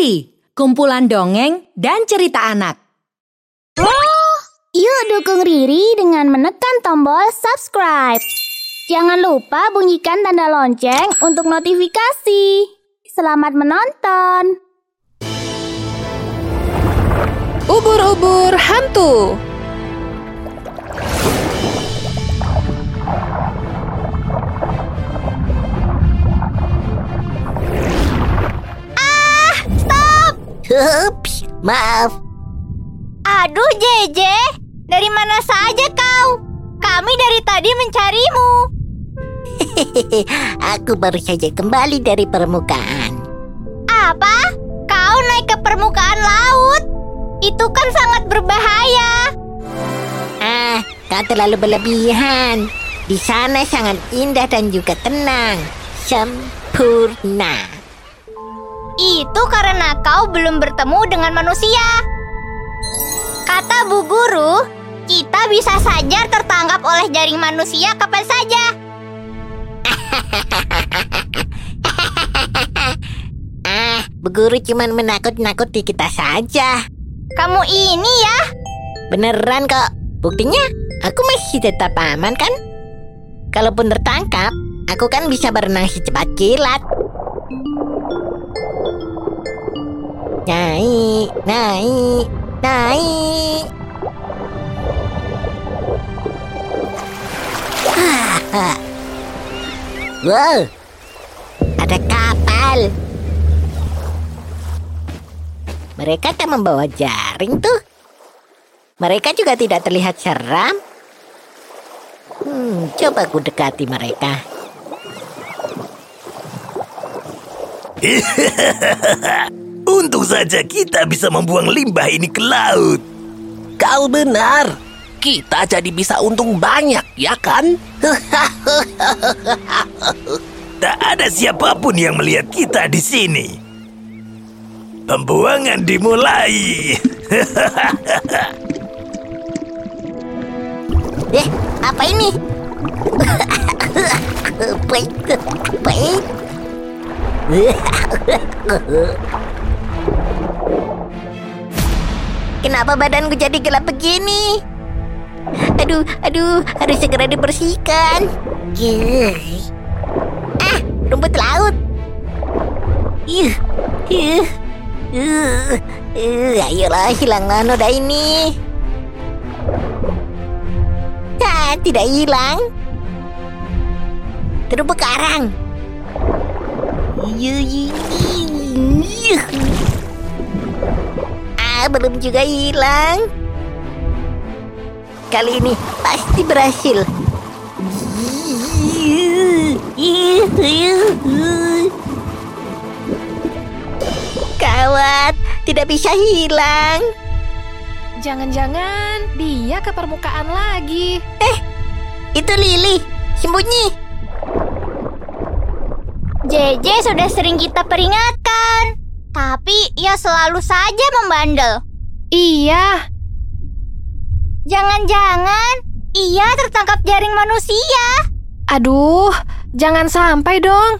Kongri, kumpulan dongeng dan cerita anak. Yuk dukung Riri dengan menekan tombol subscribe. Jangan lupa bunyikan tanda lonceng untuk notifikasi. Selamat menonton. Ubur-ubur hantu. Ups, maaf. Aduh Jeje, dari mana saja kau? Kami dari tadi mencarimu. Aku baru saja kembali dari permukaan. Apa? Kau naik ke permukaan laut? Itu kan sangat berbahaya. Ah, kau terlalu berlebihan. Di sana sangat indah dan juga tenang. Sempurna. Itu karena kau belum bertemu dengan manusia. Kata Bu Guru, kita bisa saja tertangkap oleh jaring manusia kapan saja. ah, Bu Guru cuma menakut-nakuti kita saja. Kamu ini ya? Beneran kok. Buktinya, aku masih tetap aman kan? Kalaupun tertangkap, aku kan bisa berenang secepat kilat. Naik, naik, naik. wow, ada kapal. Mereka tak membawa jaring tuh. Mereka juga tidak terlihat seram. Hmm, coba ku dekati mereka. Saja kita bisa membuang limbah ini ke laut. Kau benar. Kita jadi bisa untung banyak, ya kan? tak ada siapa pun yang melihat kita di sini. Pembuangan dimulai. eh, apa ini? Baik, baik. Kenapa badanku jadi gelap begini? Aduh, aduh, harus segera dibersihkan. Ah, rumput laut. Ih, ih, ih, ayolah hilanglah noda ini. Ah, tidak hilang. Terumpu karang. Iya, iya, iya. Ah, belum juga hilang. Kali ini pasti berhasil. Kawat, tidak bisa hilang. Jangan-jangan dia ke permukaan lagi. Eh, itu Lili. Sembunyi. JJ sudah sering kita peringatkan. Tapi ia selalu saja membandel. Iya. Jangan-jangan ia tertangkap jaring manusia. Aduh, jangan sampai dong.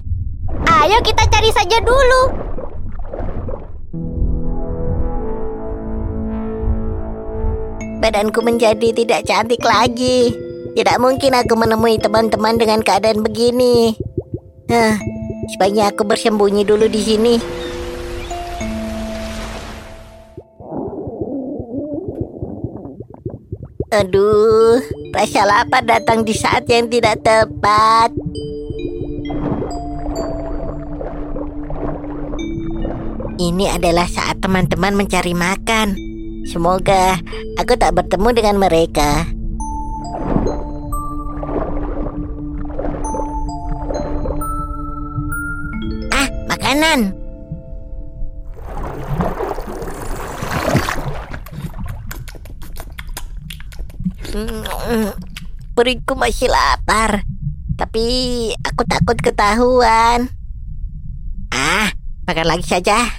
Ayo kita cari saja dulu. Badanku menjadi tidak cantik lagi. Tidak mungkin aku menemui teman-teman dengan keadaan begini. Huh, sebaiknya aku bersembunyi dulu di sini. Aduh, rasa lapar datang di saat yang tidak tepat. Ini adalah saat teman-teman mencari makan. Semoga aku tak bertemu dengan mereka. Ah, makanan. Perutku masih lapar, tapi aku takut ketahuan. Ah, makan lagi saja.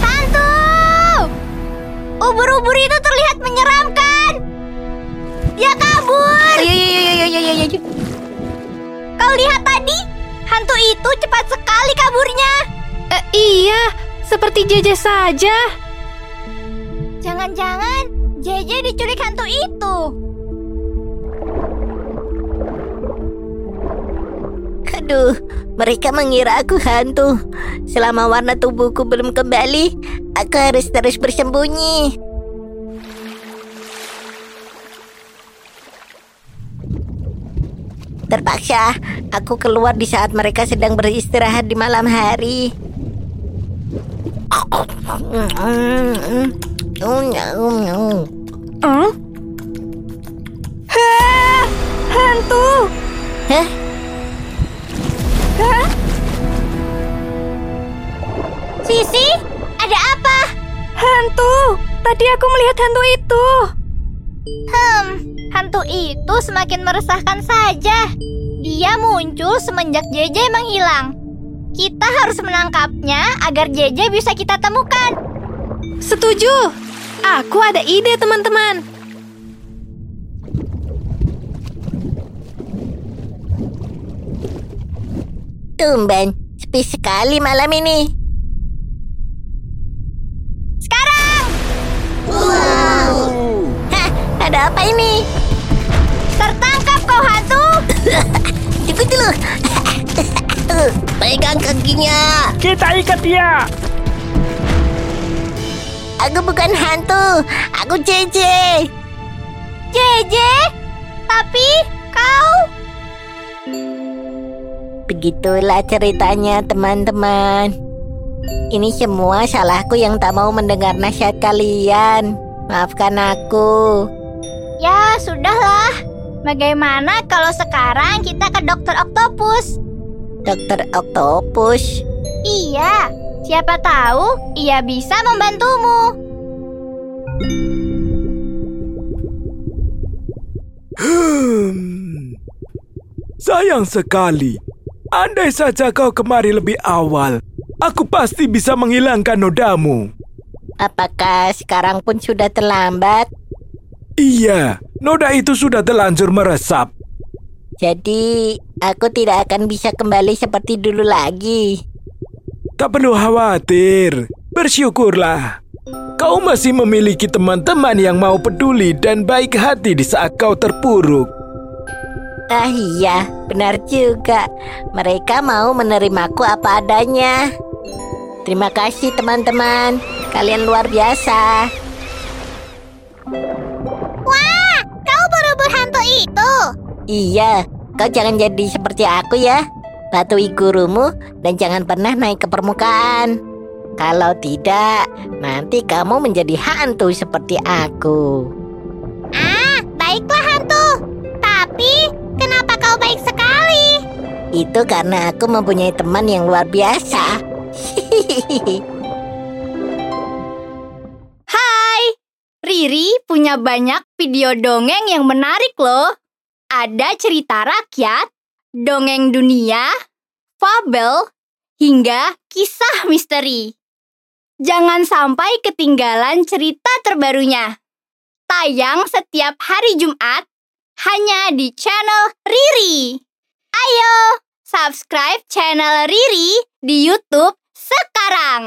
Hantu! Ubur-ubur itu terlihat menyeramkan. Dia kabur. Ayo, ayo, ayo, ayo, ayo, ayo. Kau lihat tadi? Hantu itu cepat sekali kaburnya. Eh, iya, seperti JJ saja. Jangan-jangan JJ diculik hantu itu. Aduh, mereka mengira aku hantu. Selama warna tubuhku belum kembali, aku harus terus bersembunyi. Terpaksa, aku keluar di saat mereka sedang beristirahat di malam hari. Hmm? Hah, hantu! Hah? Sisi, ada apa? Hantu! Tadi aku melihat hantu itu. Hmm, hantu itu semakin meresahkan saja. Dia muncul semenjak JJ menghilang. Kita harus menangkapnya agar JJ bisa kita temukan. Setuju. Aku ada ide, teman-teman. Tumben, sepi sekali malam ini. Sekarang, Hah, ada apa ini? tertangkap kau hantu. Tunggu dulu. Pegang kakinya. Kita ikat dia. Aku bukan hantu. Aku JJ. JJ, tapi kau Begitulah ceritanya teman-teman. Ini semua salahku yang tak mau mendengar nasihat kalian. Maafkan aku. Ya, sudahlah. Bagaimana kalau sekarang kita ke dokter Octopus? Dokter Octopus. Iya, siapa tahu ia bisa membantumu. Hmm. Sayang sekali. Andai saja kau kemari lebih awal, aku pasti bisa menghilangkan nodamu. Apakah sekarang pun sudah terlambat? Iya, noda itu sudah terlanjur meresap. Jadi aku tidak akan bisa kembali seperti dulu lagi. Tak perlu khawatir. Bersyukurlah. Kau masih memiliki teman-teman yang mau peduli dan baik hati di saat kau terpuruk. Ah iya, benar juga. Mereka mau menerimaku apa adanya. Terima kasih teman-teman. Kalian luar biasa. Wah, kau berubah hantu itu. Iya, kau jangan jadi seperti aku ya. Patuhi gurumu dan jangan pernah naik ke permukaan. Kalau tidak, nanti kamu menjadi hantu seperti aku. Ah, baiklah hantu. Tapi, kenapa kau baik sekali? Itu karena aku mempunyai teman yang luar biasa. Hai, Riri punya banyak video dongeng yang menarik loh. Ada cerita rakyat, dongeng dunia, fabel, hingga kisah misteri. Jangan sampai ketinggalan cerita terbarunya. Tayang setiap hari Jumat hanya di channel Riri. Ayo, subscribe channel Riri di YouTube sekarang.